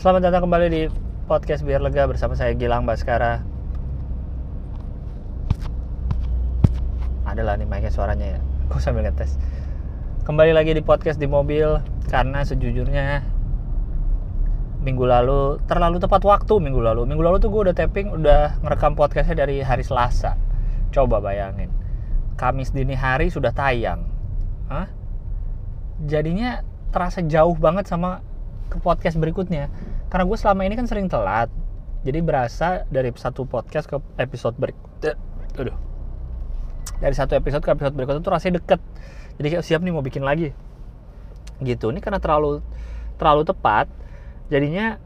Selamat datang kembali di podcast Biar Lega bersama saya Gilang Baskara. Adalah nih mic suaranya ya. Gue sambil ngetes. Kembali lagi di podcast di mobil karena sejujurnya minggu lalu terlalu tepat waktu minggu lalu. Minggu lalu tuh gue udah tapping, udah ngerekam podcastnya dari hari Selasa. Coba bayangin. Kamis dini hari sudah tayang. Hah? Jadinya terasa jauh banget sama ke podcast berikutnya karena gue selama ini kan sering telat. Jadi berasa dari satu podcast ke episode berikutnya aduh. Dari satu episode ke episode berikutnya tuh rasanya deket. Jadi kayak siap nih mau bikin lagi. Gitu. Ini karena terlalu terlalu tepat. Jadinya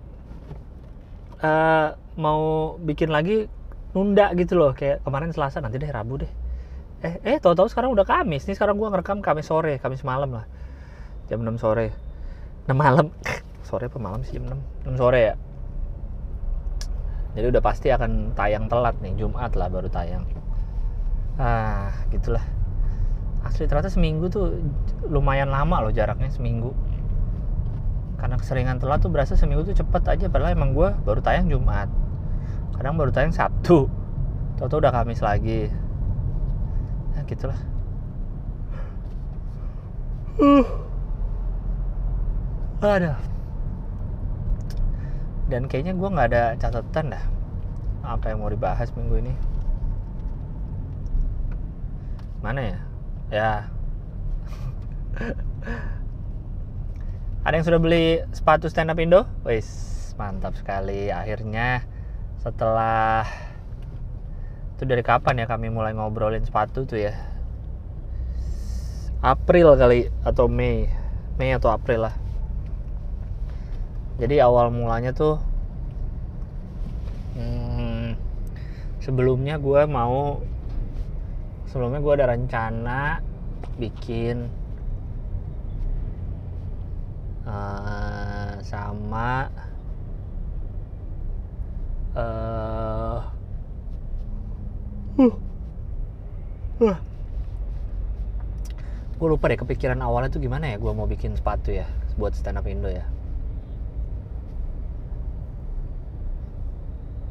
uh, mau bikin lagi nunda gitu loh. Kayak kemarin Selasa nanti deh Rabu deh. Eh eh tahu-tahu sekarang udah Kamis. Nih sekarang gue ngerekam Kamis sore Kamis malam lah. Jam 6 sore. 6 malam sore apa malam sih jam 6 6 sore ya. Jadi udah pasti akan tayang telat nih Jumat lah baru tayang. Ah gitulah. Asli ternyata seminggu tuh lumayan lama loh jaraknya seminggu. Karena keseringan telat tuh berasa seminggu tuh cepet aja padahal emang gue baru tayang Jumat. Kadang baru tayang Sabtu. Tau-tau udah Kamis lagi. Ya gitulah. Uh. Aduh dan kayaknya gue nggak ada catatan dah apa yang mau dibahas minggu ini. Mana ya? Ya. Ada yang sudah beli sepatu stand up Indo? Wis mantap sekali. Akhirnya setelah itu dari kapan ya kami mulai ngobrolin sepatu tuh ya? April kali atau Mei. Mei atau April lah jadi awal mulanya tuh hmm, sebelumnya gue mau sebelumnya gue ada rencana bikin uh, sama uh, uh, uh. gue lupa deh kepikiran awalnya tuh gimana ya gue mau bikin sepatu ya buat stand up Indo ya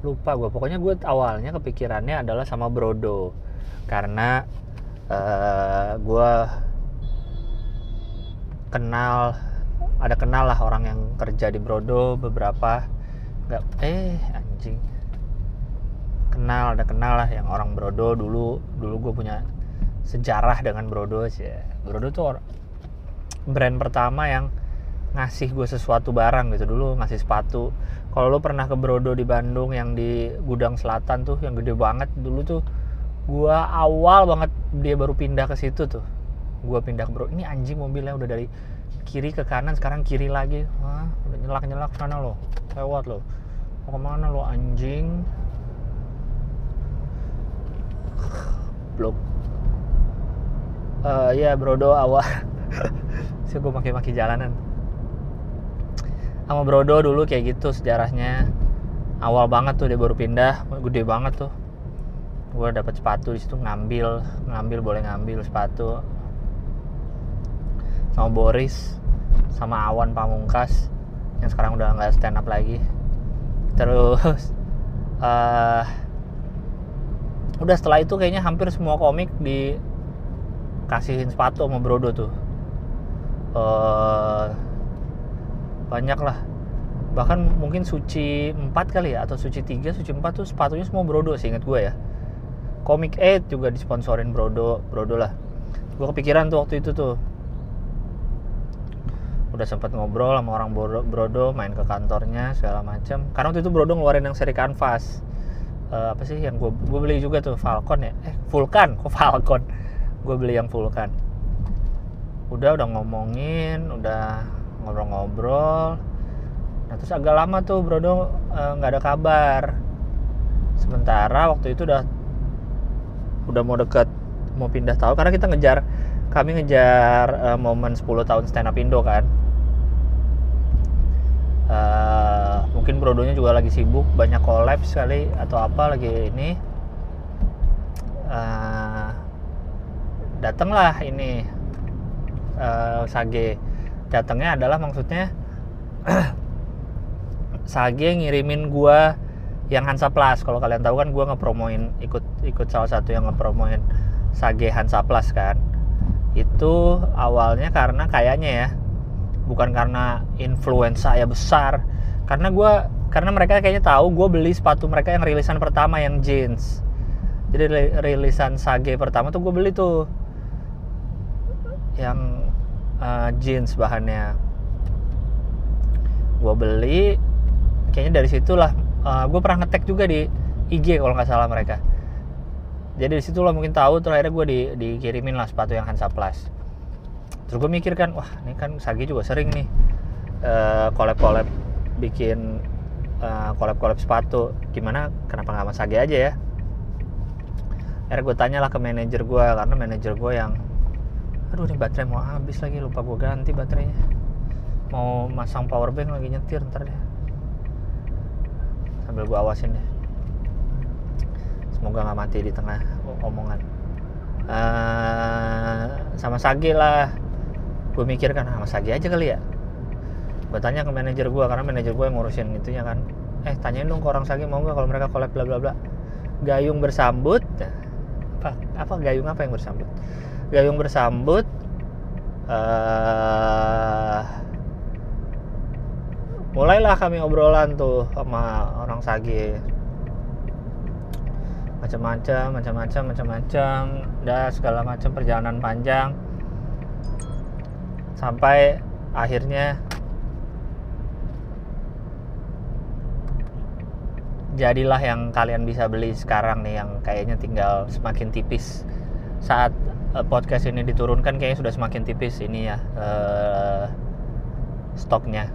lupa gue pokoknya gue awalnya kepikirannya adalah sama Brodo. Karena uh, gue kenal ada kenal lah orang yang kerja di Brodo beberapa. Nggak eh anjing. Kenal ada kenal lah yang orang Brodo dulu. Dulu gue punya sejarah dengan Brodo sih Brodo tuh brand pertama yang ngasih gue sesuatu barang gitu. Dulu ngasih sepatu. Kalau lo pernah ke Brodo di Bandung yang di gudang selatan tuh yang gede banget dulu tuh gue awal banget dia baru pindah ke situ tuh. Gue pindah ke Brodo ini anjing mobilnya udah dari kiri ke kanan sekarang kiri lagi. Wah, udah nyelak nyelak sana lo lewat lo mau ke mana lo anjing? Blok. Uh, ya Brodo awal. Sih gue maki-maki jalanan sama Brodo dulu kayak gitu sejarahnya. Awal banget tuh dia baru pindah gede banget tuh. Gue dapet sepatu di situ ngambil ngambil boleh ngambil sepatu. Sama Boris sama Awan Pamungkas yang sekarang udah nggak stand up lagi. Terus uh, udah setelah itu kayaknya hampir semua komik dikasihin sepatu sama Brodo tuh. Uh, banyak lah. Bahkan mungkin suci 4 kali ya atau suci 3 suci 4 tuh sepatunya semua Brodo sih ingat gue ya. Comic 8 juga disponsorin Brodo Brodo lah. Gue kepikiran tuh waktu itu tuh. Udah sempat ngobrol sama orang Brodo, Brodo main ke kantornya segala macam karena waktu itu Brodo ngeluarin yang seri kanvas uh, apa sih yang gue gue beli juga tuh Falcon ya? Eh Vulkan kok Falcon? Gue beli yang Vulkan udah udah ngomongin udah ngobrol-ngobrol. Nah terus agak lama tuh Brodo nggak uh, ada kabar. Sementara waktu itu udah udah mau deket mau pindah tahun karena kita ngejar kami ngejar uh, momen 10 tahun stand up Indo kan. Uh, mungkin Brodonya juga lagi sibuk banyak collab sekali atau apa lagi ini. Uh, datanglah ini uh, Sage datangnya adalah maksudnya Sage ngirimin gua yang Hansa Plus. Kalau kalian tahu kan gua ngepromoin ikut ikut salah satu yang ngepromoin Sage Hansa Plus kan. Itu awalnya karena kayaknya ya bukan karena influensa ya besar karena gua karena mereka kayaknya tahu gue beli sepatu mereka yang rilisan pertama yang jeans. Jadi rilisan Sage pertama tuh gue beli tuh. Yang uh, jeans bahannya. Gue beli kayaknya dari situlah uh, gue pernah ngetek juga di IG kalau nggak salah mereka. Jadi di situ lo mungkin tahu terus akhirnya gue di, dikirimin lah sepatu yang Hansa Plus. Terus gue mikir kan wah ini kan Sagi juga sering nih uh, collab-collab bikin uh, collab-collab sepatu. Gimana kenapa nggak sama Sagi aja ya? Akhirnya gue tanyalah ke manajer gue karena manajer gue yang aduh ini baterai mau habis lagi lupa gue ganti baterainya. Mau masang power bank lagi nyetir ntar deh. Sambil gue awasin deh. Semoga nggak mati di tengah omongan. Uh, sama Sagi lah. Gue mikir kan sama Sagi aja kali ya? Gue tanya ke manajer gue karena manajer gue yang ngurusin itunya kan. Eh tanyain dong ke orang Sagi mau nggak kalau mereka collab bla bla bla? Gayung bersambut. Apa? Apa gayung apa yang bersambut gayung bersambut uh, mulailah kami obrolan tuh sama orang Sage. Macam-macam macam-macam macam-macam dan segala macam perjalanan panjang. Sampai akhirnya jadilah yang kalian bisa beli sekarang nih yang kayaknya tinggal semakin tipis saat uh, podcast ini diturunkan kayaknya sudah semakin tipis ini ya uh, stoknya.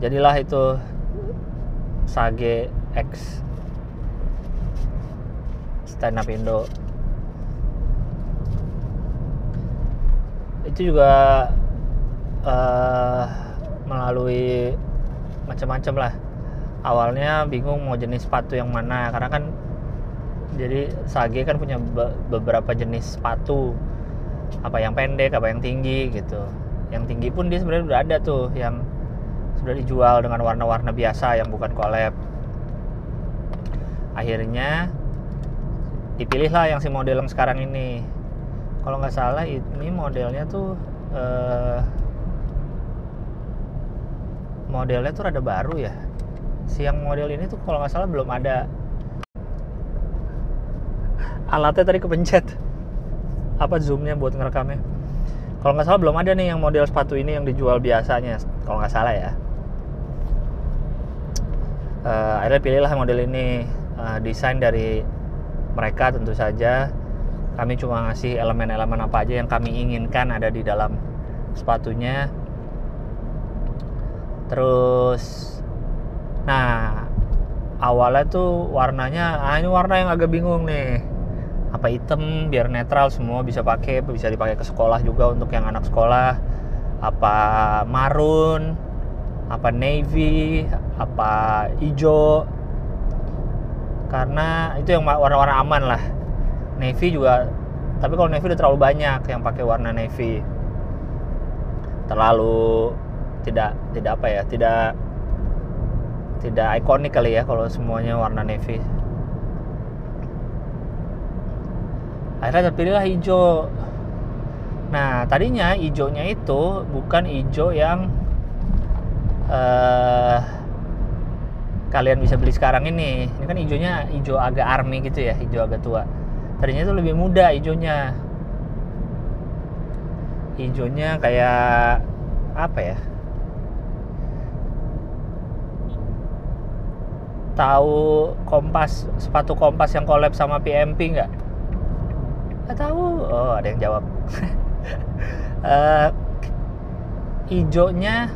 Jadilah itu Sage X stand up Indo. Itu juga uh, melalui macam-macam lah. Awalnya bingung mau jenis sepatu yang mana karena kan jadi Sage kan punya be beberapa jenis sepatu. Apa yang pendek apa yang tinggi gitu. Yang tinggi pun dia sebenarnya udah ada tuh yang sudah dijual dengan warna-warna biasa yang bukan collab. Akhirnya dipilihlah yang si model yang sekarang ini. Kalau nggak salah ini modelnya tuh eh, modelnya tuh rada baru ya. Si yang model ini tuh kalau nggak salah belum ada alatnya tadi kepencet. Apa zoomnya buat ngerekamnya? Kalau nggak salah belum ada nih yang model sepatu ini yang dijual biasanya. Kalau nggak salah ya. Uh, akhirnya pilihlah model ini. Uh, desain dari mereka tentu saja. Kami cuma ngasih elemen-elemen apa aja yang kami inginkan ada di dalam sepatunya. Terus nah awalnya tuh warnanya ah ini warna yang agak bingung nih apa hitam biar netral semua bisa pakai bisa dipakai ke sekolah juga untuk yang anak sekolah. Apa marun apa navy apa hijau karena itu yang warna-warna aman lah. Navy juga tapi kalau navy udah terlalu banyak yang pakai warna navy. Terlalu tidak tidak apa ya tidak tidak ikonik kali ya kalau semuanya warna navy akhirnya terpilihlah hijau. Nah tadinya hijaunya itu bukan hijau yang uh, kalian bisa beli sekarang ini. Ini kan hijaunya hijau agak army gitu ya hijau agak tua. Tadinya itu lebih muda hijaunya. Hijaunya kayak apa ya? Tahu kompas sepatu kompas yang collab sama PMP nggak? Nggak tahu. Oh ada yang jawab. uh, hijaunya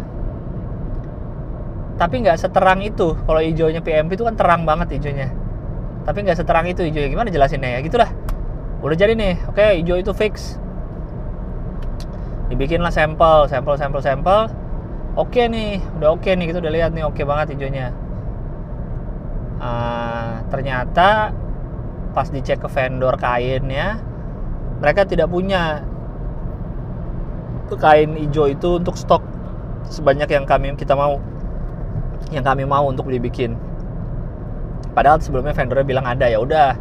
tapi nggak seterang itu. Kalau hijaunya PMP itu kan terang banget hijaunya. Tapi nggak seterang itu hijaunya. Gimana jelasinnya ya? Gitulah. Udah jadi nih. Oke hijau itu fix. Dibikinlah sampel sampel sampel sampel. Oke nih. Udah oke nih. Kita udah lihat nih. Oke banget hijaunya. Uh, ternyata pas dicek ke vendor kainnya mereka tidak punya kain hijau itu untuk stok sebanyak yang kami kita mau yang kami mau untuk dibikin. Padahal sebelumnya vendornya bilang ada ya udah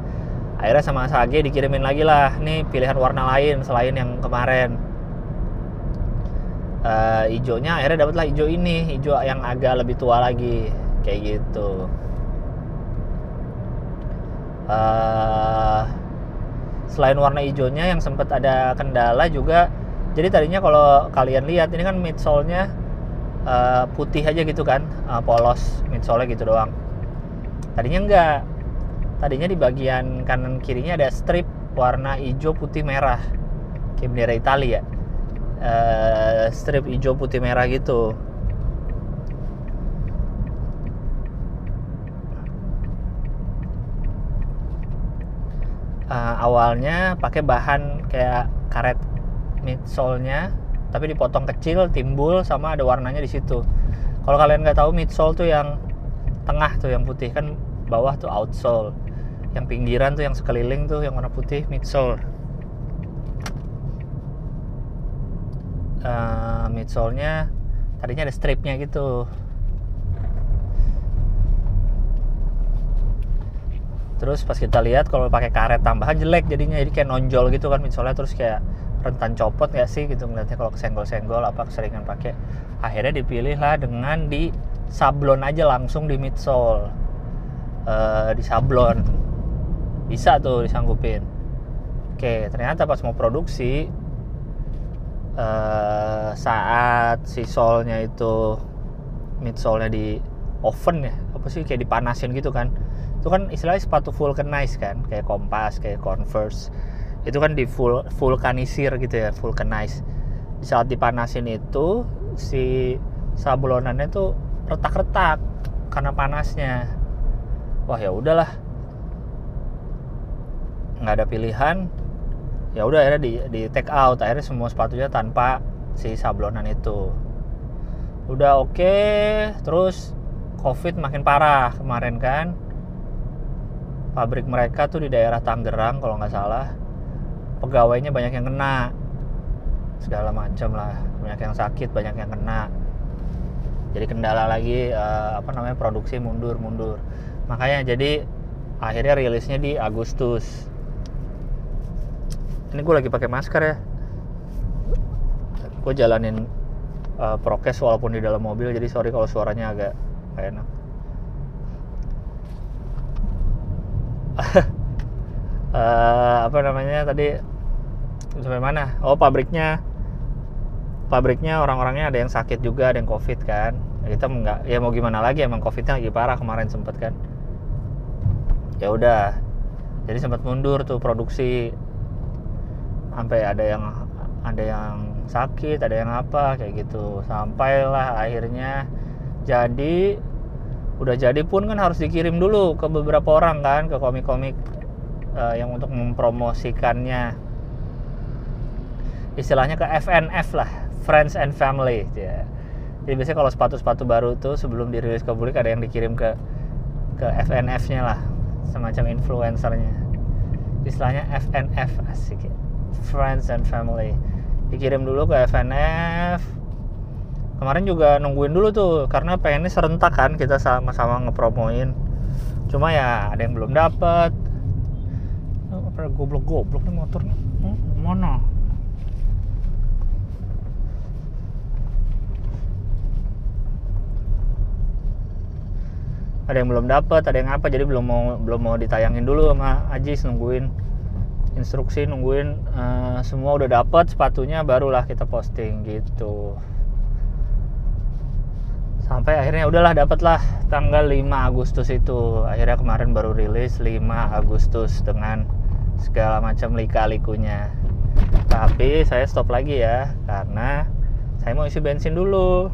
akhirnya sama Sage dikirimin lagi lah. Nih pilihan warna lain selain yang kemarin. Uh, hijaunya akhirnya dapatlah hijau ini hijau yang agak lebih tua lagi kayak gitu. Uh, selain warna hijaunya yang sempat ada kendala juga jadi tadinya kalau kalian lihat ini kan midsole-nya uh, putih aja gitu kan uh, polos midsole-nya gitu doang. Tadinya enggak. Tadinya di bagian kanan kirinya ada strip warna hijau putih merah kayak bendera Italia. Uh, strip hijau putih merah gitu uh, awalnya pakai bahan kayak karet midsole-nya tapi dipotong kecil timbul sama ada warnanya di situ. Kalau kalian nggak tahu midsole tuh yang tengah tuh yang putih. Kan bawah tuh outsole. Yang pinggiran tuh yang sekeliling tuh yang warna putih midsole. Uh, midsole-nya tadinya ada stripnya gitu terus pas kita lihat kalau pakai karet tambahan jelek jadinya jadi kayak nonjol gitu kan midsole terus kayak rentan copot nggak sih gitu ngeliatnya kalau kesenggol-senggol apa keseringan pakai. Akhirnya dipilih lah dengan di sablon aja langsung di midsole. Uh, di sablon. Bisa tuh disanggupin. Oke ternyata pas mau produksi uh, saat si solnya itu midsole-nya di oven ya apa sih kayak dipanasin gitu kan itu kan istilahnya sepatu vulcanize kan kayak kompas kayak converse. Itu kan di full vulkanisir gitu ya vulcanize di saat dipanasin itu si sablonannya tuh retak-retak karena panasnya. Wah ya udahlah. Nggak ada pilihan. Ya udah akhirnya di, di take out. Akhirnya semua sepatunya tanpa si sablonan itu. Udah oke okay, terus covid makin parah kemarin kan pabrik mereka tuh di daerah Tangerang kalau nggak salah. Pegawainya banyak yang kena. Segala macam lah. Banyak yang sakit banyak yang kena. Jadi kendala lagi uh, apa namanya produksi mundur mundur. Makanya jadi akhirnya rilisnya di Agustus. Ini gue lagi pakai masker ya. Gue jalanin uh, prokes walaupun di dalam mobil jadi sorry kalau suaranya agak gak enak uh, apa namanya tadi? Sampai mana? Oh pabriknya. Pabriknya orang-orangnya ada yang sakit juga ada yang covid kan. Kita nggak ya mau gimana lagi emang covidnya lagi parah kemarin sempet kan. Ya udah. Jadi sempat mundur tuh produksi. Sampai ada yang ada yang sakit ada yang apa kayak gitu. Sampailah akhirnya. Jadi udah jadi pun kan harus dikirim dulu ke beberapa orang kan ke komik-komik uh, yang untuk mempromosikannya istilahnya ke FNF lah friends and family ya. jadi biasanya kalau sepatu-sepatu baru tuh sebelum dirilis ke publik ada yang dikirim ke ke FNF-nya lah semacam influencernya istilahnya FNF asik ya. friends and family dikirim dulu ke FNF kemarin juga nungguin dulu tuh karena pengennya serentak kan kita sama-sama ngepromoin. Cuma ya ada yang belum dapet. Oh, goblok-goblok nih motor nih hmm, mana? Ada yang belum dapat ada yang apa jadi belum mau belum mau ditayangin dulu sama Ajis nungguin. Instruksi nungguin uh, semua udah dapat sepatunya barulah kita posting gitu sampai akhirnya udahlah dapatlah tanggal 5 Agustus itu akhirnya kemarin baru rilis 5 Agustus dengan segala macam lika-likunya tapi saya stop lagi ya karena saya mau isi bensin dulu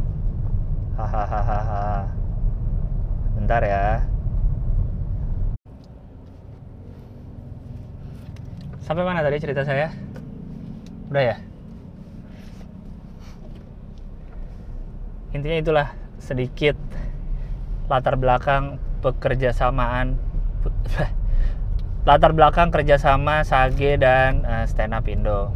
hahaha Bentar ya. Sampai mana tadi cerita saya? Udah ya? Intinya itulah sedikit latar belakang pekerja samaan latar belakang kerjasama Sage dan uh, Stand Up Indo.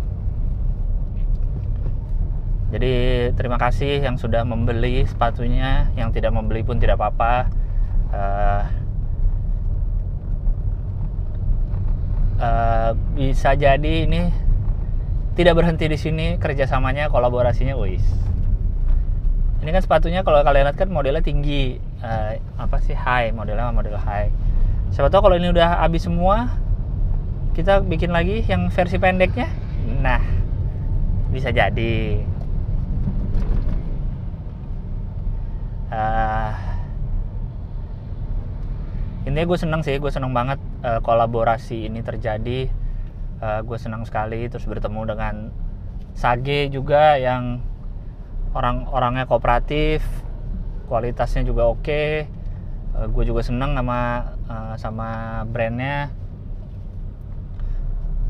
Jadi terima kasih yang sudah membeli sepatunya yang tidak membeli pun tidak apa-apa. Uh, uh, bisa jadi ini tidak berhenti di sini kerjasamanya kolaborasinya wis ini kan sepatunya kalau kalian lihat kan modelnya tinggi. Uh, apa sih? High modelnya model high. Siapa tahu kalau ini udah habis semua kita bikin lagi yang versi pendeknya? Nah bisa jadi. Uh, intinya gue seneng sih gue seneng banget uh, kolaborasi ini terjadi. Uh, gue senang sekali terus bertemu dengan Sage juga yang orang-orangnya kooperatif kualitasnya juga oke. Okay. uh, gue juga seneng sama uh, sama brandnya.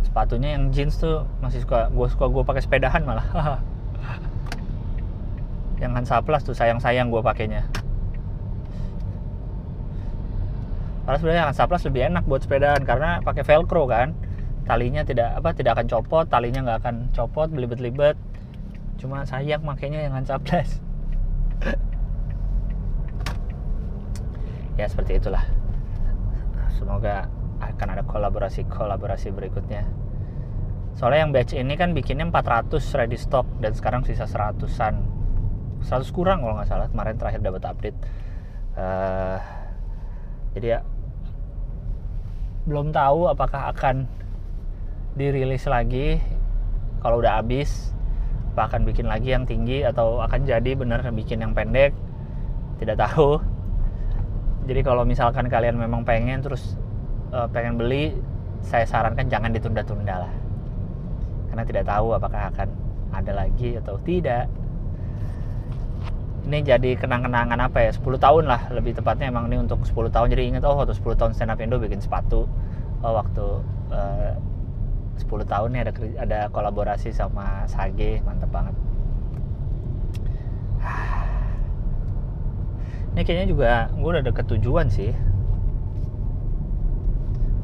Sepatunya yang jeans tuh masih suka gue suka gue pakai sepedahan malah. Yang Hansaplast tuh sayang-sayang gue pakainya. Padahal sebenarnya Hansaplast lebih enak buat sepedaan karena pakai velcro kan. Talinya tidak apa tidak akan copot talinya nggak akan copot belibet-libet cuma sayang makanya yang Hansaplast ya seperti itulah. Semoga akan ada kolaborasi-kolaborasi berikutnya. Soalnya yang batch ini kan bikinnya 400 ready stock dan sekarang sisa 100an 100 kurang kalau nggak salah kemarin terakhir dapat update. Uh, jadi ya belum tahu apakah akan dirilis lagi. Kalau udah habis apa akan bikin lagi yang tinggi atau akan jadi bener bikin yang pendek? Tidak tahu. Jadi kalau misalkan kalian memang pengen terus uh, pengen beli saya sarankan jangan ditunda-tunda lah. Karena tidak tahu apakah akan ada lagi atau tidak. Ini jadi kenang-kenangan apa ya? 10 tahun lah lebih tepatnya emang ini untuk 10 tahun. Jadi ingat oh waktu 10 tahun stand up Indo bikin sepatu oh waktu uh, 10 tahun nih ada ada kolaborasi sama Sage mantep banget. Ini kayaknya juga gue udah deket tujuan sih.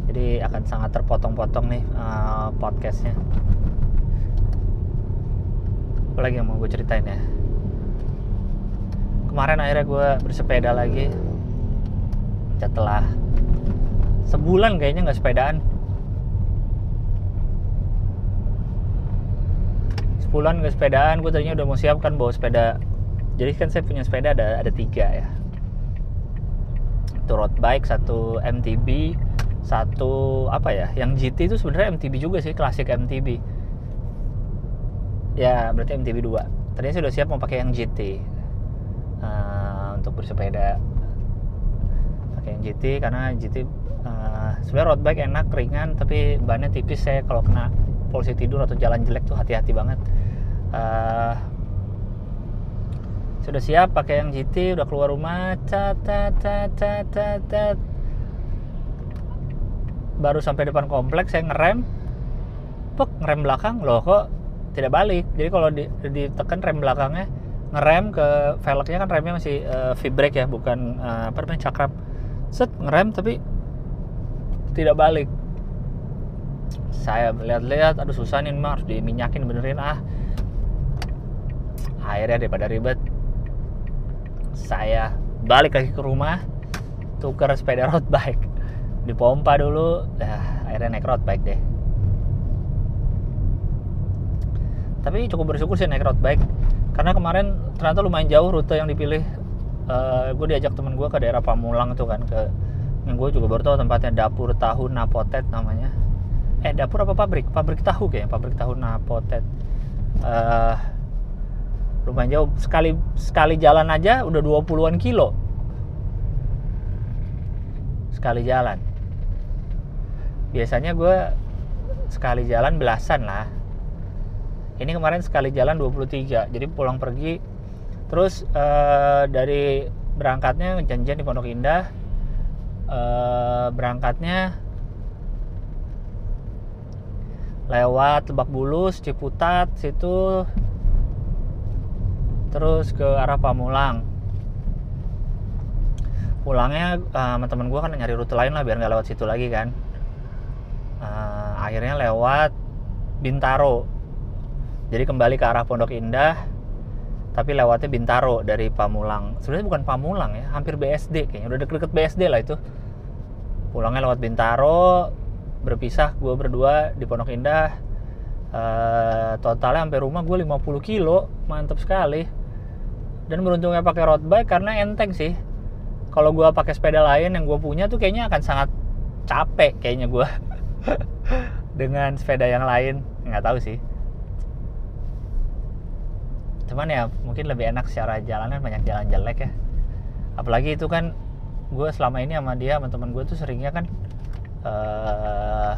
Jadi akan sangat terpotong-potong nih uh, podcastnya. Apa lagi yang mau gue ceritain ya? Kemarin akhirnya gue bersepeda lagi. Setelah sebulan kayaknya nggak sepedaan sebulan nggak sepedaan gue tadinya udah mau siapkan bawa sepeda. Jadi kan saya punya sepeda ada ada tiga ya. Satu road bike satu MTB satu apa ya yang GT itu sebenarnya MTB juga sih klasik MTB ya berarti MTB 2 tadinya saya udah siap mau pakai yang GT uh, untuk bersepeda. Pakai yang GT karena GT uh, eh, sebenarnya road bike enak ringan tapi bannya tipis saya kalau kena polisi tidur atau jalan jelek tuh hati-hati banget uh, sudah siap pakai yang GT udah keluar rumah cat cat cat baru sampai depan kompleks saya ngerem. Pek ngerem belakang. Loh kok tidak balik? Jadi kalau di, ditekan rem belakangnya ngerem ke velgnya kan remnya masih uh, V-brake ya bukan uh, apa namanya cakrap set ngerem tapi tidak balik. Saya lihat-lihat aduh susah nih mah harus diminyakin benerin. Ah akhirnya daripada ribet saya balik lagi ke rumah tukar sepeda road bike. Dipompa dulu ya akhirnya naik road bike deh. Tapi cukup bersyukur sih naik road bike karena kemarin ternyata lumayan jauh rute yang dipilih. Uh, eh, gue diajak temen gue ke daerah Pamulang tuh kan ke yang gue juga baru tahu tempatnya dapur tahu Napotet namanya. Eh dapur apa pabrik? Pabrik tahu kayaknya pabrik tahu Napotet. Uh, lumayan jauh. Sekali sekali jalan aja udah 20-an kilo. Sekali jalan. Biasanya gue sekali jalan belasan lah. Ini kemarin sekali jalan 23 jadi pulang pergi. Terus uh, dari berangkatnya janjian di Pondok Indah uh, berangkatnya lewat Lebak Bulus Ciputat situ terus ke arah Pamulang. Pulangnya uh, sama temen gue kan nyari rute lain lah biar nggak lewat situ lagi kan. Uh, akhirnya lewat Bintaro. Jadi kembali ke arah Pondok Indah tapi lewatnya Bintaro dari Pamulang. Sebenarnya bukan Pamulang ya hampir BSD kayaknya. Udah deket-deket BSD lah itu. Pulangnya lewat Bintaro berpisah gue berdua di Pondok Indah. Uh, totalnya sampai rumah gue 50 kilo mantep sekali dan beruntungnya pakai road bike karena enteng sih. Kalau gue pakai sepeda lain yang gue punya tuh kayaknya akan sangat capek kayaknya gue dengan sepeda yang lain. Nggak tahu sih. Cuman ya mungkin lebih enak secara jalanan banyak jalan jelek ya. Apalagi itu kan gue selama ini sama dia sama teman gue tuh seringnya kan uh,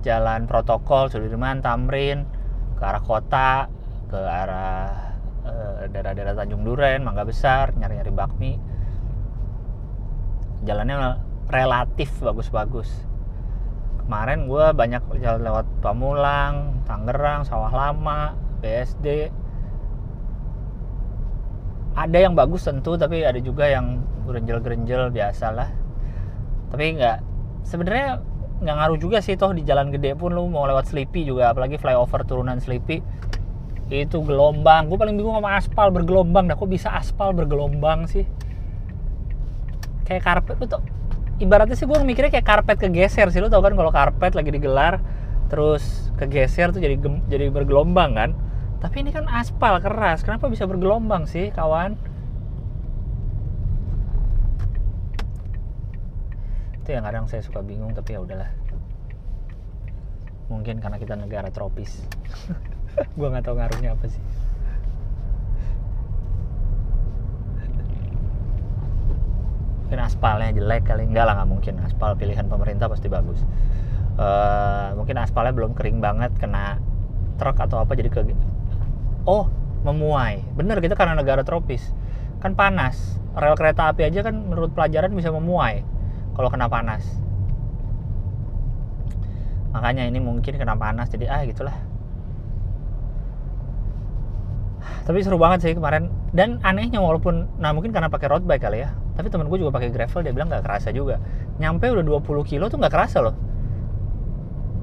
jalan protokol Sudirman Tamrin ke arah kota ke arah daerah-daerah Tanjung Duren Mangga Besar nyari-nyari bakmi. Jalannya relatif bagus-bagus. Kemarin gue banyak jalan lewat Pamulang Tangerang Sawah Lama BSD ada yang bagus tentu tapi ada juga yang gerenjel-gerenjel biasa lah tapi nggak sebenarnya nggak ngaruh juga sih toh di jalan gede pun lu mau lewat Sleepy juga apalagi flyover turunan Sleepy itu gelombang. Gue paling bingung sama aspal bergelombang. Dah kok bisa aspal bergelombang sih? Kayak karpet. Tuh ibaratnya sih gue mikirnya kayak karpet kegeser sih. Lu tau kan kalau karpet lagi digelar terus kegeser tuh jadi jadi bergelombang kan? Tapi ini kan aspal keras. Kenapa bisa bergelombang sih kawan? Itu yang kadang saya suka bingung tapi ya udahlah. Mungkin karena kita negara tropis gue nggak tahu ngaruhnya apa sih. Mungkin aspalnya jelek kali. Enggak lah nggak mungkin. Aspal pilihan pemerintah pasti bagus. Uh, mungkin aspalnya belum kering banget kena truk atau apa jadi ke oh memuai. Bener kita karena negara tropis. Kan panas. Rel kereta api aja kan menurut pelajaran bisa memuai kalau kena panas. Makanya ini mungkin kena panas jadi ah gitulah tapi seru banget sih kemarin. Dan anehnya walaupun nah mungkin karena pakai road bike kali ya tapi temen gue juga pakai gravel dia bilang nggak kerasa juga. Nyampe udah 20 kilo tuh nggak kerasa loh.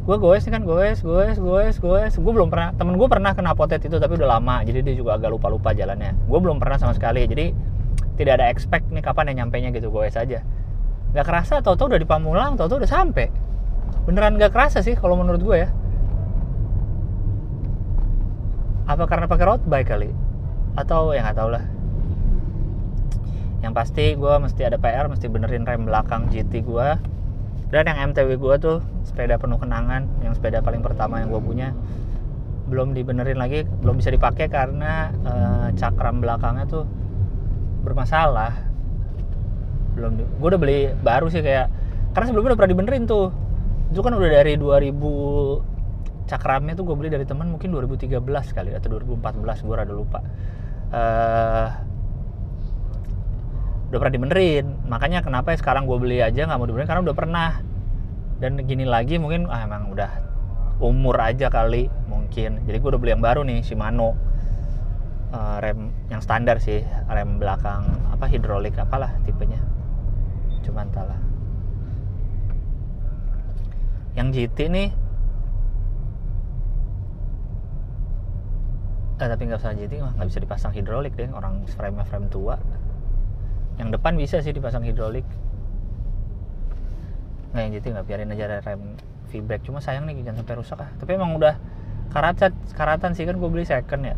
Gue goes nih kan goes goes goes goes. Gue belum pernah temen gue pernah kena potet itu tapi udah lama jadi dia juga agak lupa lupa jalannya. Gue belum pernah sama sekali jadi tidak ada expect nih kapan yang nyampe nya gitu goes aja. Nggak kerasa tau tau udah di Pamulang tau tau udah sampai beneran nggak kerasa sih kalau menurut gue ya apa karena pakai road bike kali? Atau ya nggak tau lah. Yang pasti gue mesti ada PR mesti benerin rem belakang GT gue dan yang MTW gue tuh sepeda penuh kenangan yang sepeda paling pertama yang gue punya. Belum dibenerin lagi belum bisa dipakai karena uh, cakram belakangnya tuh bermasalah. Belum gue udah beli baru sih kayak karena sebelumnya udah pernah dibenerin tuh. Itu kan udah dari 2000 cakramnya tuh gue beli dari teman mungkin 2013 kali atau 2014 gue rada lupa. Uh, udah pernah dibenerin. Makanya kenapa ya sekarang gue beli aja nggak mau dibenerin? Karena udah pernah. Dan gini lagi mungkin ah emang udah umur aja kali mungkin. Jadi gue udah beli yang baru nih Shimano uh, rem yang standar sih rem belakang apa hidrolik apalah tipenya. Cuman entahlah. Yang GT nih eh, tapi nggak usah GT mah. Nggak bisa dipasang hidrolik deh orang frame frame tua. Yang depan bisa sih dipasang hidrolik. Nggak yang GT nggak. Biarin aja ada rem V-brake cuma sayang nih jangan sampai rusak ah. Tapi emang udah karatan karatan sih. Kan gue beli second ya.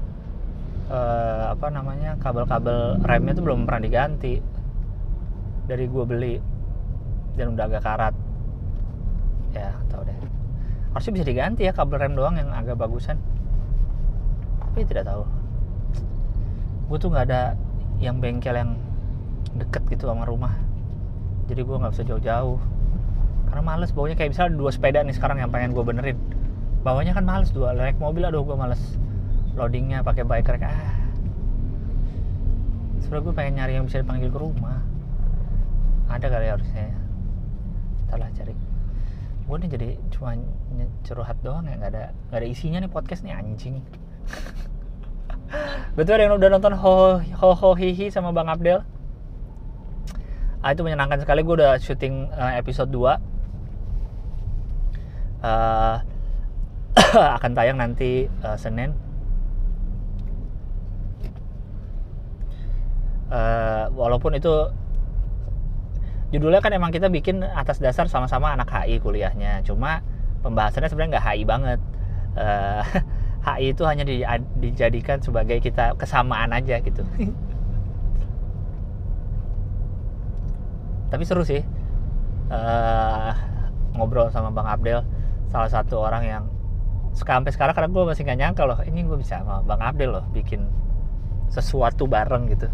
Uh, apa namanya kabel-kabel remnya tuh belum pernah diganti. Dari gue beli. Dan udah agak karat. Ya tau deh. Harusnya bisa diganti ya kabel rem doang yang agak bagusan tapi tidak tahu. Gue tuh nggak ada yang bengkel yang deket gitu sama rumah. Jadi gue nggak bisa jauh-jauh. Karena males bawanya kayak misalnya dua sepeda nih sekarang yang pengen gue benerin. Bawanya kan males dua naik mobil aduh gue males. Loadingnya pakai bike rack ah. Sebenernya gue pengen nyari yang bisa dipanggil ke rumah. Ada kali harusnya lah cari. Gue nih jadi cuma curhat doang ya nggak ada nggak ada isinya nih podcast nih anjing betul ada yang udah nonton ho ho ho hihi sama bang Abdel? Ah, itu menyenangkan sekali. Gue udah syuting uh, episode 2 uh, akan tayang nanti uh, Senin. Uh, walaupun itu judulnya kan emang kita bikin atas dasar sama-sama anak HI kuliahnya. Cuma pembahasannya sebenarnya nggak HI banget. Eh, HI itu hanya di, dijadikan sebagai kita kesamaan aja gitu. Tapi seru sih uh, ngobrol sama Bang Abdel salah satu orang yang sampai sekarang karena gue masih nggak nyangka loh ini gue bisa sama Bang Abdel loh bikin sesuatu bareng gitu.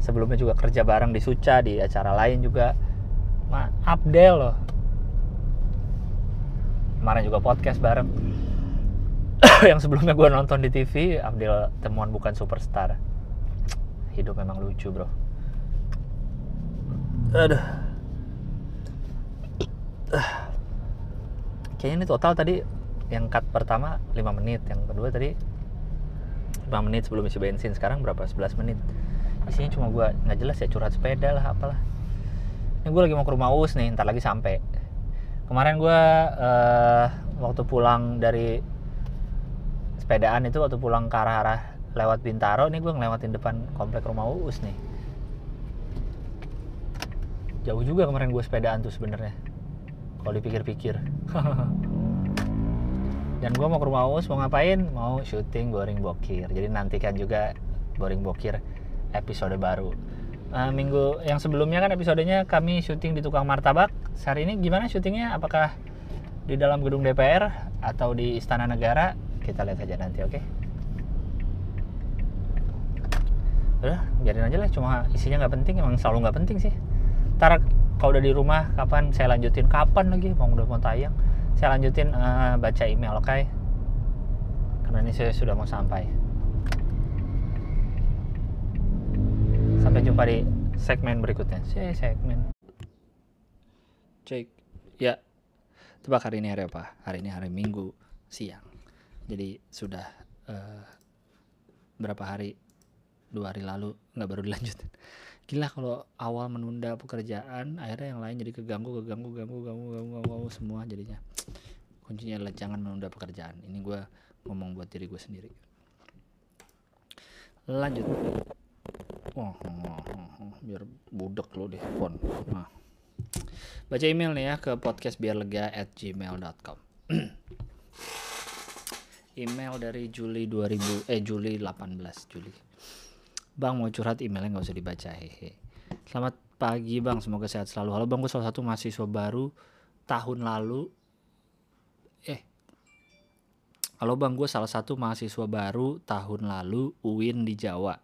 Sebelumnya juga kerja bareng di Suca di acara lain juga. Ma Abdel loh. Kemarin juga podcast bareng yang sebelumnya gue nonton di TV Abdel temuan bukan superstar. Hidup memang lucu bro. Aduh. Kayaknya ini total tadi yang cut pertama 5 menit yang kedua tadi 5 menit sebelum isi bensin. Sekarang berapa? 11 menit. Isinya cuma gue nggak jelas ya curhat sepeda lah apalah. Ini gue lagi mau ke rumah Us nih ntar lagi sampai. Kemarin gue uh, waktu pulang dari sepedaan itu waktu pulang ke arah-arah lewat Bintaro nih gue ngelewatin depan komplek rumah Us nih. Jauh juga kemarin gue sepedaan tuh sebenarnya kalau dipikir-pikir. Dan gue mau ke rumah Us mau ngapain? Mau syuting boring bokir. Jadi nantikan juga boring bokir episode baru. Uh, minggu yang sebelumnya kan episodenya kami syuting di tukang martabak. Hari ini gimana syutingnya? Apakah di dalam gedung DPR atau di Istana Negara kita lihat aja nanti oke? Okay? udah biarin aja lah cuma isinya nggak penting emang selalu nggak penting sih. Ntar kalau udah di rumah kapan? Saya lanjutin. Kapan lagi? Mau udah mau tayang. Saya lanjutin uh, baca email oke? Okay? karena ini saya sudah mau sampai. Sampai jumpa di segmen berikutnya. Saya segmen. Cek. Ya tebak hari ini hari apa? Hari ini hari minggu siang jadi sudah uh, berapa hari? Dua hari lalu nggak baru dilanjutin. Gila kalau awal menunda pekerjaan akhirnya yang lain jadi keganggu keganggu ganggu ganggu ganggu ganggu, ganggu semua jadinya. Kuncinya adalah jangan menunda pekerjaan. Ini gue ngomong buat diri gue sendiri. Lanjut. Oh, oh, oh, oh. biar budek lo deh phone nah. Baca email nih ya ke podcast biar lega at gmail.com email dari Juli 2000 eh Juli 18 Juli Bang mau curhat emailnya nggak usah dibaca hehe. Selamat pagi bang, semoga sehat selalu. Halo bang, gue salah satu mahasiswa baru tahun lalu. Eh, halo bang, gue salah satu mahasiswa baru tahun lalu UIN di Jawa.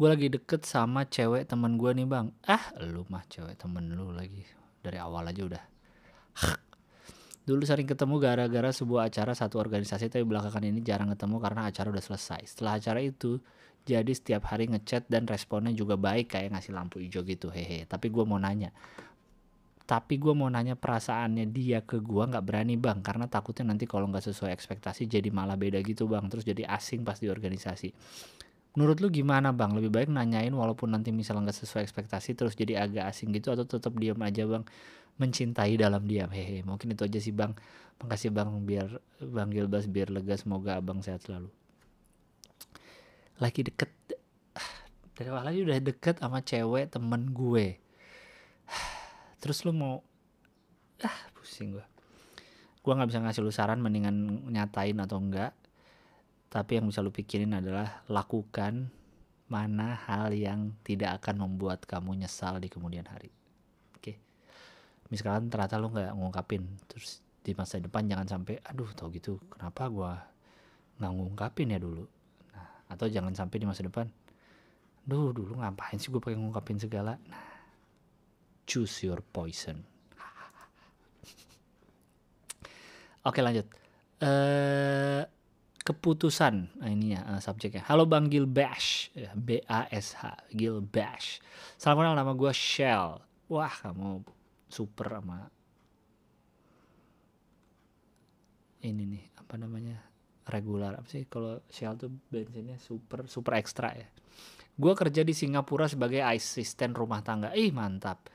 Gue lagi deket sama cewek temen gue nih bang. Ah, lu mah cewek temen lu lagi dari awal aja udah. Dulu sering ketemu gara-gara sebuah acara satu organisasi tapi belakangan ini jarang ketemu karena acara udah selesai. Setelah acara itu jadi setiap hari ngechat dan responnya juga baik kayak ngasih lampu hijau gitu hehe. Tapi gue mau nanya, tapi gue mau nanya perasaannya dia ke gue nggak berani bang karena takutnya nanti kalau nggak sesuai ekspektasi jadi malah beda gitu bang. Terus jadi asing pas di organisasi. Menurut lu gimana bang? Lebih baik nanyain walaupun nanti misalnya nggak sesuai ekspektasi terus jadi agak asing gitu atau tetap diam aja bang mencintai dalam diam. Hehe mungkin itu aja sih bang. Makasih bang biar bang Gilbas biar lega. Semoga abang sehat selalu. Lagi deket dari awal aja udah deket sama cewek temen gue. Terus lu mau ah pusing gue gue nggak bisa ngasih lu saran mendingan nyatain atau enggak. Tapi yang bisa lu pikirin adalah lakukan mana hal yang tidak akan membuat kamu nyesal di kemudian hari misalkan ternyata lo nggak ngungkapin terus di masa depan jangan sampai aduh tau gitu kenapa gue nggak ngungkapin ya dulu? Nah atau jangan sampai di masa depan duh dulu ngapain sih gue pakai ngungkapin segala? Nah choose your poison. Oke lanjut. Uh, keputusan nah ini ya uh, subjeknya. Halo bang Gil Bash ya, B A S H Gil Bash salam kenal nama gue Shell. Wah kamu super sama ini nih apa namanya regular. Apa sih kalau Shell tuh bensinnya super super ekstra ya? Gue kerja di Singapura sebagai asisten rumah tangga. Ih mantap.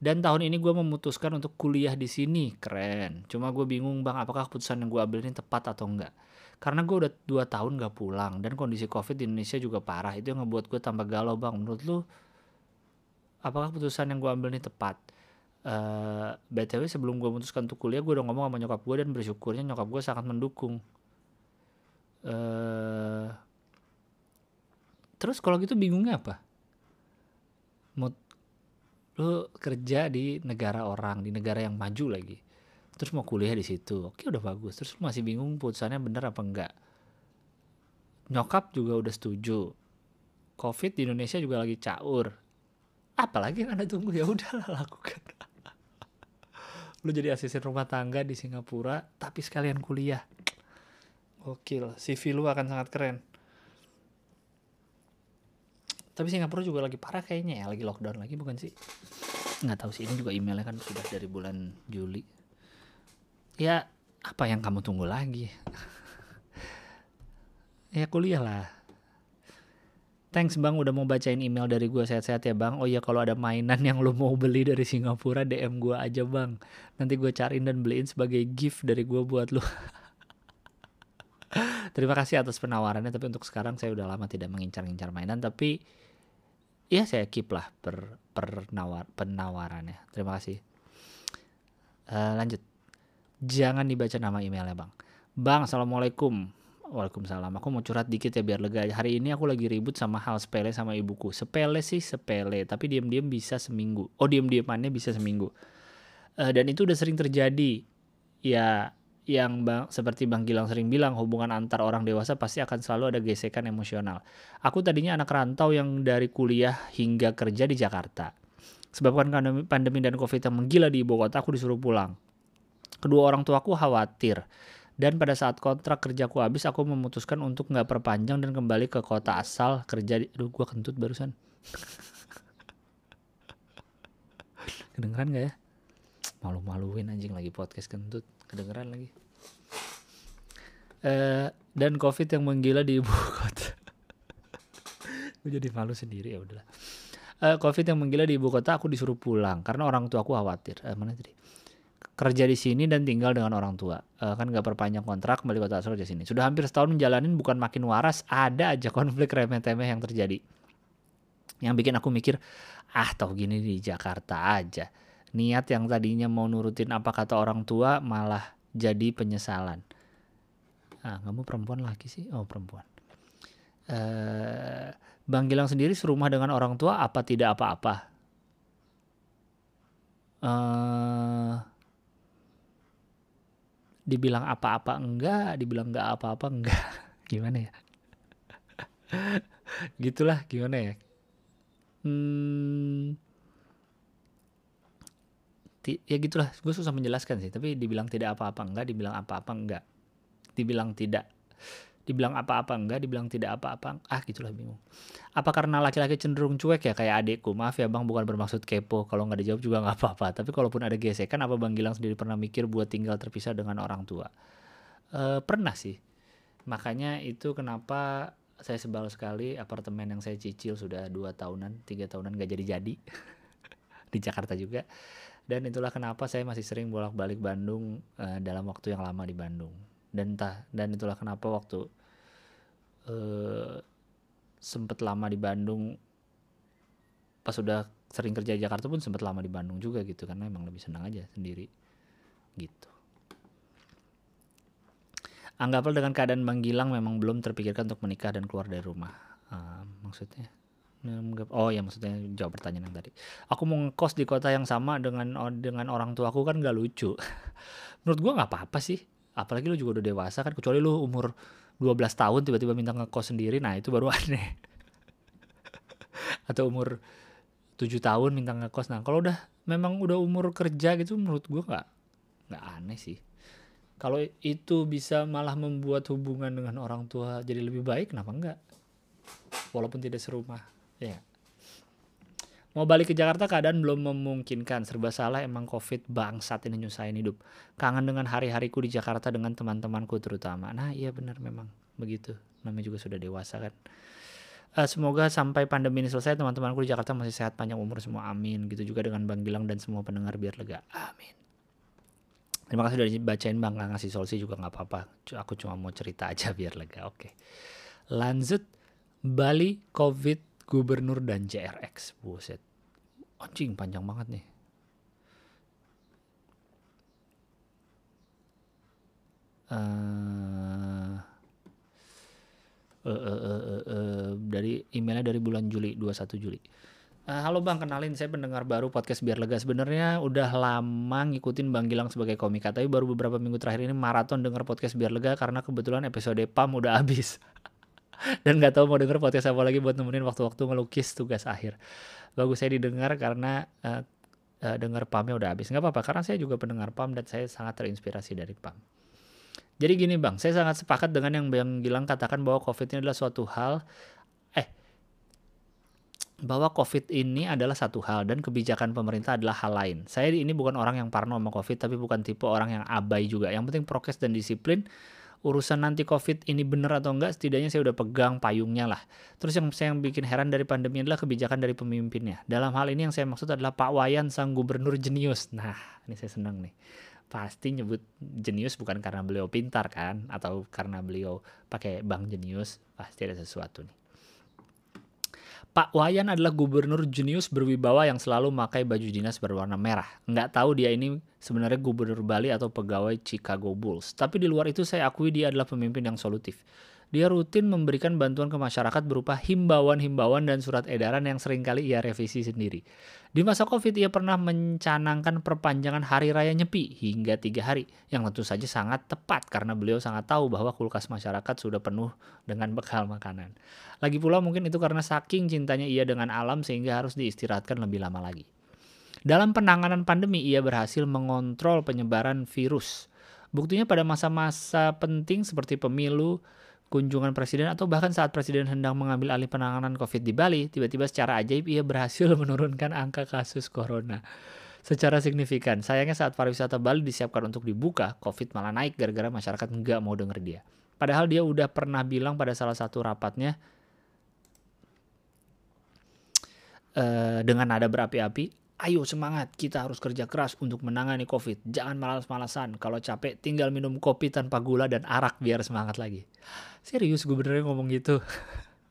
Dan tahun ini gue memutuskan untuk kuliah di sini. Keren. Cuma gue bingung bang apakah keputusan yang gue ambil ini tepat atau enggak? Karena gue udah dua tahun gak pulang dan kondisi covid di Indonesia juga parah. Itu yang ngebuat gue tambah galau bang. Menurut lu apakah keputusan yang gue ambil ini tepat uh, btw sebelum gue memutuskan untuk kuliah gue udah ngomong sama nyokap gue dan bersyukurnya nyokap gue sangat mendukung. Uh, terus kalau gitu bingungnya apa? Mau lu kerja di negara orang di negara yang maju lagi. Terus mau kuliah di situ oke udah bagus. Terus masih bingung putusannya bener apa enggak? Nyokap juga udah setuju. Covid di Indonesia juga lagi caur. Apalagi yang anda tunggu ya udahlah lakukan lu jadi asisten rumah tangga di Singapura tapi sekalian kuliah. Gokil CV lu akan sangat keren. Tapi Singapura juga lagi parah kayaknya ya lagi lockdown lagi bukan sih? Nggak tahu sih ini juga emailnya kan sudah dari bulan Juli. Ya apa yang kamu tunggu lagi? Ya kuliah lah thanks bang udah mau bacain email dari gue sehat-sehat ya bang. Oh ya kalau ada mainan yang lo mau beli dari Singapura DM gue aja bang. Nanti gue cariin dan beliin sebagai gift dari gue buat lo terima kasih atas penawarannya tapi untuk sekarang saya udah lama tidak mengincar-incar mainan tapi ya saya keep lah per, per nawar, penawarannya. Terima kasih. Uh, lanjut. Jangan dibaca nama emailnya bang. Bang assalamualaikum Waalaikumsalam. Aku mau curhat dikit ya biar lega. Hari ini aku lagi ribut sama hal sepele sama ibuku. Sepele sih sepele, tapi diam-diam bisa seminggu. Oh diam-diamannya bisa seminggu. Uh, dan itu udah sering terjadi. Ya yang bang, seperti Bang Gilang sering bilang, hubungan antar orang dewasa pasti akan selalu ada gesekan emosional. Aku tadinya anak rantau yang dari kuliah hingga kerja di Jakarta. Sebabkan pandemi dan covid yang menggila di ibu kota, aku disuruh pulang. Kedua orang tuaku khawatir. Dan pada saat kontrak kerjaku habis, aku memutuskan untuk nggak perpanjang dan kembali ke kota asal kerja. Di, aduh, gue kentut barusan. Kedengeran gak ya? Malu-maluin anjing lagi podcast kentut. Kedengeran lagi. Uh, dan covid yang menggila di ibu kota. gue jadi malu sendiri ya udahlah. Uh, covid yang menggila di ibu kota, aku disuruh pulang karena orang tua aku khawatir. Uh, mana tadi? Kerja di sini dan tinggal dengan orang tua. Uh, kan gak perpanjang kontrak kembali kota asal kerja sini. Sudah hampir setahun menjalanin bukan makin waras, ada aja konflik remeh-temeh yang terjadi. Yang bikin aku mikir, ah tau gini di Jakarta aja. Niat yang tadinya mau nurutin apa kata orang tua malah jadi penyesalan. Ah, kamu perempuan lagi sih? Oh perempuan. Uh, Bang Gilang sendiri serumah dengan orang tua apa tidak apa-apa? Uh, dibilang apa-apa enggak, dibilang enggak apa-apa enggak. Gimana ya? Gitulah gimana ya? Hmm, ya gitulah, gue susah menjelaskan sih. Tapi dibilang tidak apa-apa enggak, dibilang apa-apa enggak. Dibilang tidak dibilang apa-apa enggak, dibilang tidak apa-apa, ah gitulah bingung. Apa karena laki-laki cenderung cuek ya kayak adikku? Maaf ya bang, bukan bermaksud kepo. Kalau nggak dijawab juga nggak apa-apa. Tapi kalaupun ada gesekan, apa bang Gilang sendiri pernah mikir buat tinggal terpisah dengan orang tua? E, pernah sih. Makanya itu kenapa saya sebal sekali apartemen yang saya cicil sudah dua tahunan, tiga tahunan gak jadi-jadi di Jakarta juga. Dan itulah kenapa saya masih sering bolak-balik Bandung uh, dalam waktu yang lama di Bandung dan entah dan itulah kenapa waktu uh, sempet lama di Bandung pas sudah sering kerja di Jakarta pun sempet lama di Bandung juga gitu karena emang lebih senang aja sendiri gitu Anggaplah dengan keadaan Bang Gilang memang belum terpikirkan untuk menikah dan keluar dari rumah. Uh, maksudnya? Oh ya maksudnya jawab pertanyaan yang tadi. Aku mau ngekos di kota yang sama dengan dengan orang tua aku kan gak lucu. Menurut gua nggak apa-apa sih apalagi lu juga udah dewasa kan kecuali lu umur 12 tahun tiba-tiba minta ngekos sendiri nah itu baru aneh. Atau umur 7 tahun minta ngekos nah kalau udah memang udah umur kerja gitu menurut gua nggak nggak aneh sih. Kalau itu bisa malah membuat hubungan dengan orang tua jadi lebih baik kenapa enggak walaupun tidak serumah ya Mau balik ke Jakarta keadaan belum memungkinkan. Serba salah emang covid bangsat ini nyusahin hidup. Kangen dengan hari-hariku di Jakarta dengan teman-temanku terutama. Nah iya benar memang begitu. Namanya juga sudah dewasa kan. Uh, semoga sampai pandemi ini selesai teman-temanku di Jakarta masih sehat panjang umur semua amin. Gitu juga dengan Bang Gilang dan semua pendengar biar lega. Amin. Terima kasih udah dibacain bang, nggak ngasih solusi juga nggak apa-apa. Aku cuma mau cerita aja biar lega. Oke. Lanjut Bali, COVID, Gubernur dan JRX. Buset. Anjing panjang banget nih. Uh, uh, uh, uh, uh, uh, dari emailnya dari bulan Juli 21 Juli. Uh, halo Bang, kenalin saya pendengar baru podcast Biar Lega. Sebenarnya udah lama ngikutin Bang Gilang sebagai komika, tapi baru beberapa minggu terakhir ini maraton denger podcast Biar Lega karena kebetulan episode PAM udah habis. Dan gak tahu mau denger podcast apa lagi buat nemenin waktu-waktu ngelukis tugas akhir. Bagus saya didengar karena uh, uh, denger PAMnya udah habis. Gak apa-apa, karena saya juga pendengar PAM dan saya sangat terinspirasi dari PAM. Jadi gini Bang, saya sangat sepakat dengan yang Bang Gilang katakan bahwa COVID ini adalah suatu hal bahwa COVID ini adalah satu hal dan kebijakan pemerintah adalah hal lain. Saya ini bukan orang yang parno sama COVID, tapi bukan tipe orang yang abai juga. Yang penting prokes dan disiplin. Urusan nanti COVID ini benar atau enggak, setidaknya saya udah pegang payungnya lah. Terus yang saya yang bikin heran dari pandemi adalah kebijakan dari pemimpinnya. Dalam hal ini yang saya maksud adalah Pak Wayan sang gubernur jenius. Nah, ini saya senang nih. Pasti nyebut jenius bukan karena beliau pintar kan, atau karena beliau pakai bank jenius. Pasti ada sesuatu nih. Pak Wayan adalah gubernur jenius berwibawa yang selalu memakai baju dinas berwarna merah. Nggak tahu dia ini sebenarnya gubernur Bali atau pegawai Chicago Bulls. Tapi di luar itu saya akui dia adalah pemimpin yang solutif. Dia rutin memberikan bantuan ke masyarakat berupa himbauan-himbauan dan surat edaran yang sering kali ia revisi sendiri. Di masa COVID ia pernah mencanangkan perpanjangan hari raya Nyepi hingga tiga hari, yang tentu saja sangat tepat karena beliau sangat tahu bahwa kulkas masyarakat sudah penuh dengan bekal makanan. Lagi pula mungkin itu karena saking cintanya ia dengan alam sehingga harus diistirahatkan lebih lama lagi. Dalam penanganan pandemi ia berhasil mengontrol penyebaran virus. Buktinya pada masa-masa penting seperti pemilu, kunjungan presiden atau bahkan saat presiden hendak mengambil alih penanganan COVID di Bali, tiba-tiba secara ajaib ia berhasil menurunkan angka kasus corona secara signifikan. Sayangnya saat pariwisata Bali disiapkan untuk dibuka, COVID malah naik gara-gara masyarakat nggak mau denger dia. Padahal dia udah pernah bilang pada salah satu rapatnya uh, dengan nada berapi-api, Ayo semangat, kita harus kerja keras untuk menangani COVID. Jangan malas-malasan. Kalau capek, tinggal minum kopi tanpa gula dan arak biar semangat lagi. Serius gue benernya ngomong gitu.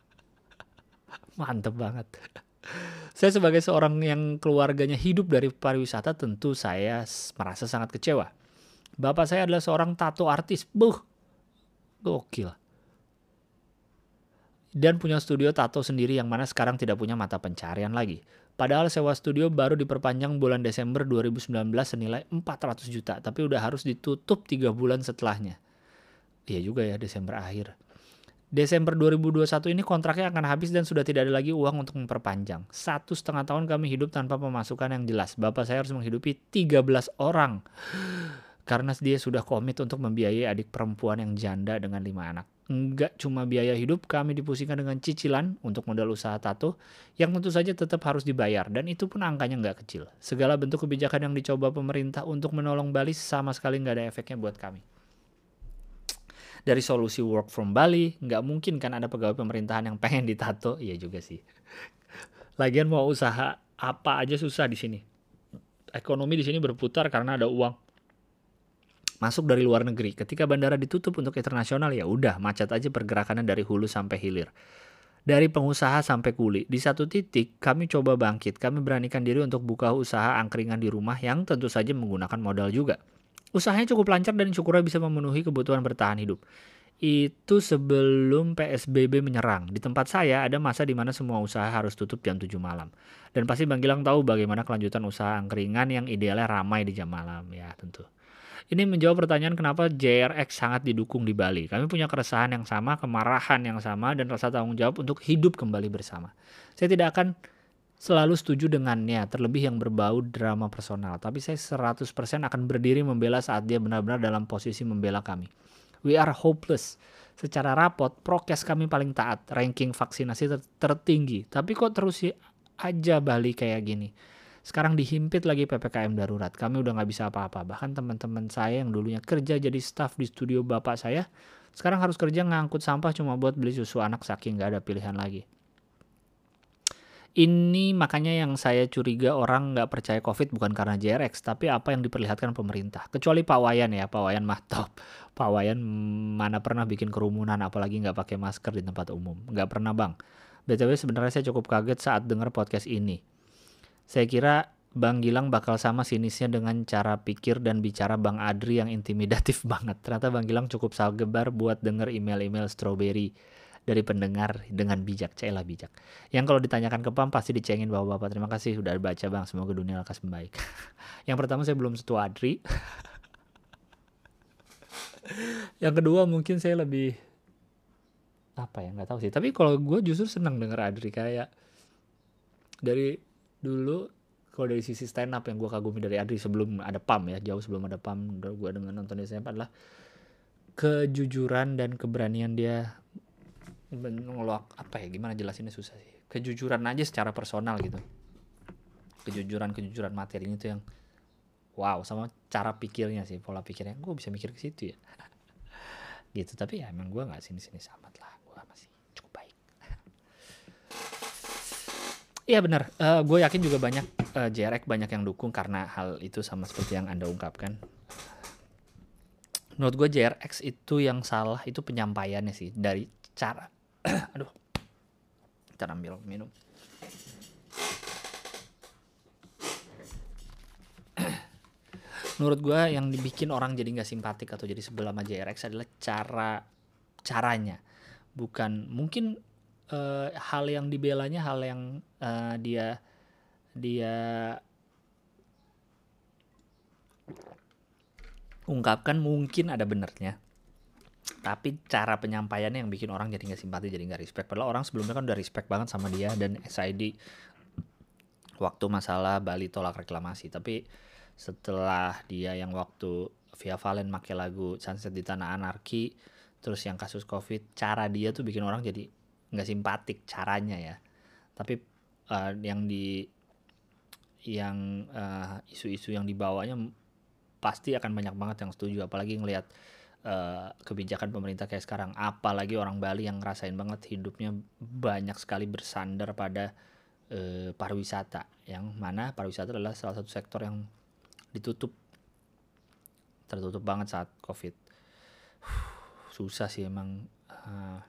Mantep banget. Saya sebagai seorang yang keluarganya hidup dari pariwisata tentu saya merasa sangat kecewa. Bapak saya adalah seorang tato artis. Buh, gokil. Dan punya studio tato sendiri yang mana sekarang tidak punya mata pencarian lagi. Padahal sewa studio baru diperpanjang bulan Desember 2019 senilai 400 juta, tapi udah harus ditutup 3 bulan setelahnya. Iya juga ya Desember akhir. Desember 2021 ini kontraknya akan habis dan sudah tidak ada lagi uang untuk memperpanjang. Satu setengah tahun kami hidup tanpa pemasukan yang jelas. Bapak saya harus menghidupi 13 orang. Karena dia sudah komit untuk membiayai adik perempuan yang janda dengan lima anak nggak cuma biaya hidup, kami dipusingkan dengan cicilan untuk modal usaha tato yang tentu saja tetap harus dibayar dan itu pun angkanya nggak kecil. Segala bentuk kebijakan yang dicoba pemerintah untuk menolong Bali sama sekali nggak ada efeknya buat kami. Dari solusi work from Bali, nggak mungkin kan ada pegawai pemerintahan yang pengen ditato, iya juga sih. Lagian mau usaha apa aja susah di sini. Ekonomi di sini berputar karena ada uang masuk dari luar negeri. Ketika bandara ditutup untuk internasional ya udah macet aja pergerakannya dari hulu sampai hilir. Dari pengusaha sampai kuli. Di satu titik kami coba bangkit. Kami beranikan diri untuk buka usaha angkringan di rumah yang tentu saja menggunakan modal juga. Usahanya cukup lancar dan syukurnya bisa memenuhi kebutuhan bertahan hidup. Itu sebelum PSBB menyerang. Di tempat saya ada masa di mana semua usaha harus tutup jam 7 malam. Dan pasti Bang Gilang tahu bagaimana kelanjutan usaha angkringan yang idealnya ramai di jam malam. Ya tentu. Ini menjawab pertanyaan kenapa JRX sangat didukung di Bali. Kami punya keresahan yang sama, kemarahan yang sama, dan rasa tanggung jawab untuk hidup kembali bersama. Saya tidak akan selalu setuju dengannya, terlebih yang berbau drama personal. Tapi saya 100% akan berdiri membela saat dia benar-benar dalam posisi membela kami. We are hopeless. Secara rapot, prokes kami paling taat, ranking vaksinasi ter tertinggi. Tapi kok terus aja Bali kayak gini? Sekarang dihimpit lagi PPKM darurat. Kami udah nggak bisa apa-apa. Bahkan teman-teman saya yang dulunya kerja jadi staff di studio bapak saya, sekarang harus kerja ngangkut sampah cuma buat beli susu anak saking nggak ada pilihan lagi. Ini makanya yang saya curiga orang nggak percaya COVID bukan karena JRX, tapi apa yang diperlihatkan pemerintah. Kecuali Pak Wayan ya, Pak Wayan mah top. Pak Wayan mana pernah bikin kerumunan, apalagi nggak pakai masker di tempat umum. Nggak pernah bang. BTW sebenarnya saya cukup kaget saat dengar podcast ini. Saya kira Bang Gilang bakal sama sinisnya dengan cara pikir dan bicara Bang Adri yang intimidatif banget. Ternyata Bang Gilang cukup sagebar buat denger email-email strawberry dari pendengar dengan bijak, celah bijak. Yang kalau ditanyakan ke Pam pasti dicengin bapak-bapak. Terima kasih sudah baca bang, semoga dunia lekas membaik. yang pertama saya belum setua Adri. yang kedua mungkin saya lebih apa ya nggak tahu sih. Tapi kalau gue justru senang denger Adri kayak dari dulu kalau dari sisi stand up yang gue kagumi dari Adri sebelum ada PAM ya jauh sebelum ada PAM gue dengan nonton di SMP adalah kejujuran dan keberanian dia ngeluak apa ya gimana jelasinnya susah sih. Kejujuran aja secara personal gitu. Kejujuran kejujuran materi itu yang wow sama cara pikirnya sih pola pikirnya. Gue bisa mikir ke situ ya. Gitu tapi ya emang gue nggak sini sini samat lah gue masih cukup baik Iya benar, uh, gue yakin juga banyak uh, JRX banyak yang dukung karena hal itu sama seperti yang anda ungkapkan. Menurut gue JRX itu yang salah itu penyampaiannya sih dari cara aduh. Kita ambil minum. Menurut gue yang dibikin orang jadi nggak simpatik atau jadi sebelah sama JRX adalah cara caranya. Bukan mungkin uh, hal yang dibelanya hal yang uh, dia dia ungkapkan mungkin ada benernya tapi cara penyampaiannya yang bikin orang jadi nggak simpati jadi nggak respect. Padahal orang sebelumnya kan udah respect banget sama dia dan SID waktu masalah Bali tolak reklamasi. Tapi setelah dia yang waktu Via Valen make lagu Sunset di Tanah Anarki terus yang kasus covid cara dia tuh bikin orang jadi nggak simpatik caranya ya. Tapi uh, yang di yang uh, isu-isu yang dibawanya pasti akan banyak banget yang setuju. Apalagi ngelihat uh, kebijakan pemerintah kayak sekarang. Apalagi orang Bali yang ngerasain banget hidupnya banyak sekali bersandar pada uh, pariwisata. Yang mana pariwisata adalah salah satu sektor yang ditutup. Tertutup banget saat covid. Susah sih emang uh,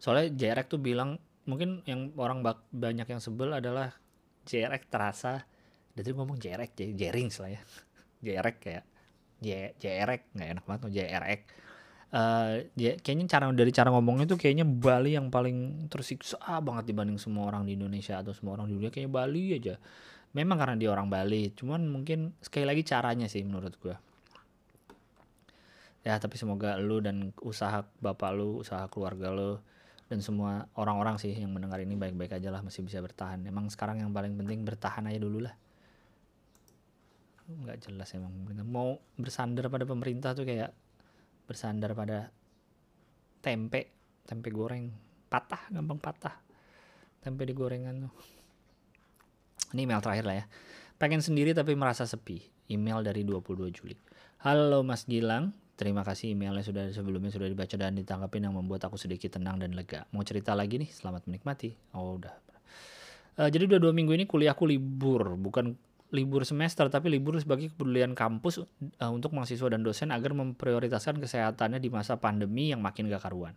soalnya JRX tuh bilang mungkin yang orang banyak yang sebel adalah JRX terasa dari ngomong JRX jadi jering lah ya. JRX kayak J JRX nggak enak banget tuh JRX uh, ya, kayaknya cara dari cara ngomongnya tuh kayaknya Bali yang paling tersiksa banget dibanding semua orang di Indonesia atau semua orang di dunia kayaknya Bali aja. Memang karena dia orang Bali cuman mungkin sekali lagi caranya sih menurut gue ya tapi semoga lu dan usaha bapak lu usaha keluarga lu dan semua orang-orang sih yang mendengar ini baik-baik aja lah masih bisa bertahan. Emang sekarang yang paling penting bertahan aja dulu lah. Nggak jelas emang. Pemerintah mau bersandar pada pemerintah tuh kayak bersandar pada tempe tempe goreng. Patah gampang patah. Tempe di gorengan tuh. Ini email terakhir lah ya. Pengen sendiri tapi merasa sepi. Email dari 22 Juli. Halo Mas Gilang Terima kasih emailnya sudah sebelumnya sudah dibaca dan ditanggapin yang membuat aku sedikit tenang dan lega. Mau cerita lagi nih, selamat menikmati. Oh udah. Uh, jadi udah dua minggu ini kuliahku libur, bukan libur semester tapi libur sebagai kepedulian kampus uh, untuk mahasiswa dan dosen agar memprioritaskan kesehatannya di masa pandemi yang makin gak karuan.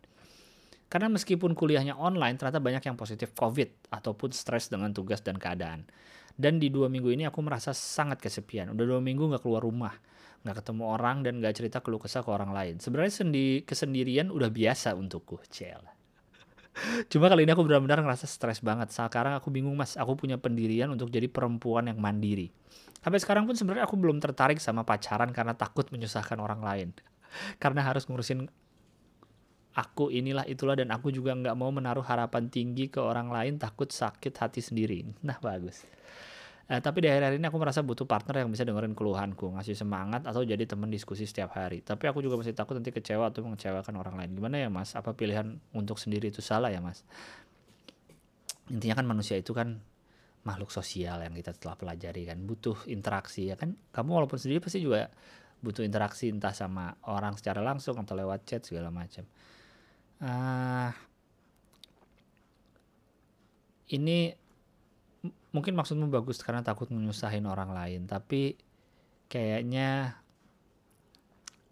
Karena meskipun kuliahnya online, ternyata banyak yang positif COVID ataupun stres dengan tugas dan keadaan. Dan di dua minggu ini aku merasa sangat kesepian. Udah dua minggu gak keluar rumah, gak ketemu orang dan gak cerita keluh kesah ke orang lain. Sebenarnya sendi kesendirian udah biasa untukku, cel. Cuma kali ini aku benar-benar ngerasa stres banget. Sekarang aku bingung mas, aku punya pendirian untuk jadi perempuan yang mandiri. Sampai sekarang pun sebenarnya aku belum tertarik sama pacaran karena takut menyusahkan orang lain. Karena harus ngurusin aku inilah itulah dan aku juga nggak mau menaruh harapan tinggi ke orang lain takut sakit hati sendiri. Nah bagus. Eh, tapi di akhir-akhir ini aku merasa butuh partner yang bisa dengerin keluhanku, ngasih semangat atau jadi teman diskusi setiap hari. Tapi aku juga masih takut nanti kecewa atau mengecewakan orang lain. Gimana ya mas? Apa pilihan untuk sendiri itu salah ya mas? Intinya kan manusia itu kan makhluk sosial yang kita telah pelajari kan, butuh interaksi ya kan. Kamu walaupun sendiri pasti juga butuh interaksi entah sama orang secara langsung atau lewat chat segala macam. Uh, ini mungkin maksudmu bagus karena takut menyusahin orang lain tapi kayaknya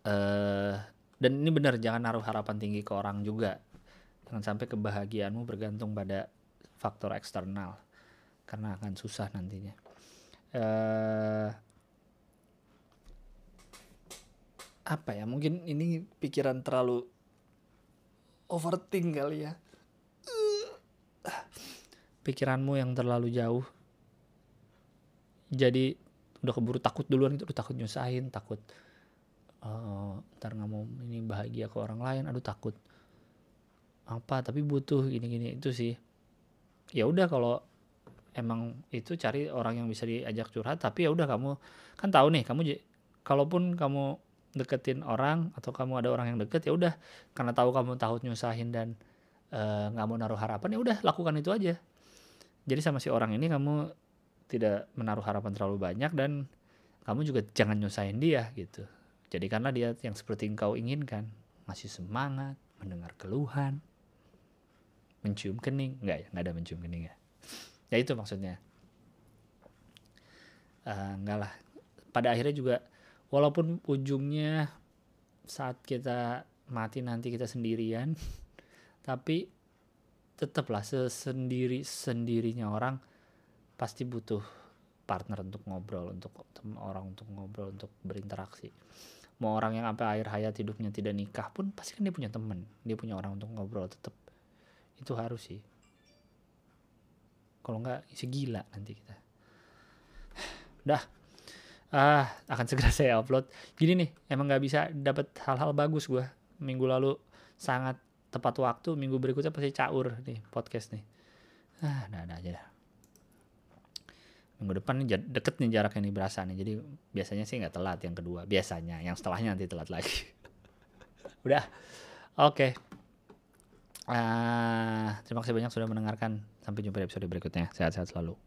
eh dan ini benar jangan naruh harapan tinggi ke orang juga. Jangan sampai kebahagiaanmu bergantung pada faktor eksternal karena akan susah nantinya. Eh apa ya mungkin ini pikiran terlalu overthink kali ya pikiranmu yang terlalu jauh. Jadi udah keburu takut duluan gitu, udah takut nyusahin takut eh ntar nggak mau ini bahagia ke orang lain. Aduh takut apa tapi butuh gini-gini. Itu sih. Ya udah kalau emang itu cari orang yang bisa diajak curhat. Tapi ya udah kamu kan tahu nih kamu kalaupun kamu deketin orang atau kamu ada orang yang deket ya udah. Karena tahu kamu tahu nyusahin dan eh, nggak mau naruh harapan ya udah lakukan itu aja jadi sama si orang ini kamu tidak menaruh harapan terlalu banyak dan kamu juga jangan nyusahin dia gitu. Jadi karena dia yang seperti engkau inginkan. Masih semangat mendengar keluhan mencium kening. Nggak ya? Nggak ada mencium kening ya? Ya itu maksudnya. Eh, enggak lah. Pada akhirnya juga walaupun ujungnya saat kita mati nanti kita sendirian tapi tetaplah sesendiri sendirinya orang pasti butuh partner untuk ngobrol untuk orang untuk ngobrol untuk berinteraksi. Mau orang yang sampai akhir hayat hidupnya tidak nikah pun pasti kan dia punya temen dia punya orang untuk ngobrol tetap itu harus sih. Kalau nggak isi gila nanti kita. Dah ah akan segera saya upload. Gini nih emang nggak bisa dapat hal-hal bagus gua. Minggu lalu sangat tepat waktu minggu berikutnya pasti caur nih podcast nih. Ah ada ada aja dah. Minggu depan nih deket nih jaraknya nih berasa nih. Jadi biasanya sih nggak telat yang kedua. Biasanya yang setelahnya nanti telat lagi. Udah. Oke. Ah, terima kasih banyak sudah mendengarkan. Sampai jumpa di episode berikutnya. Sehat-sehat selalu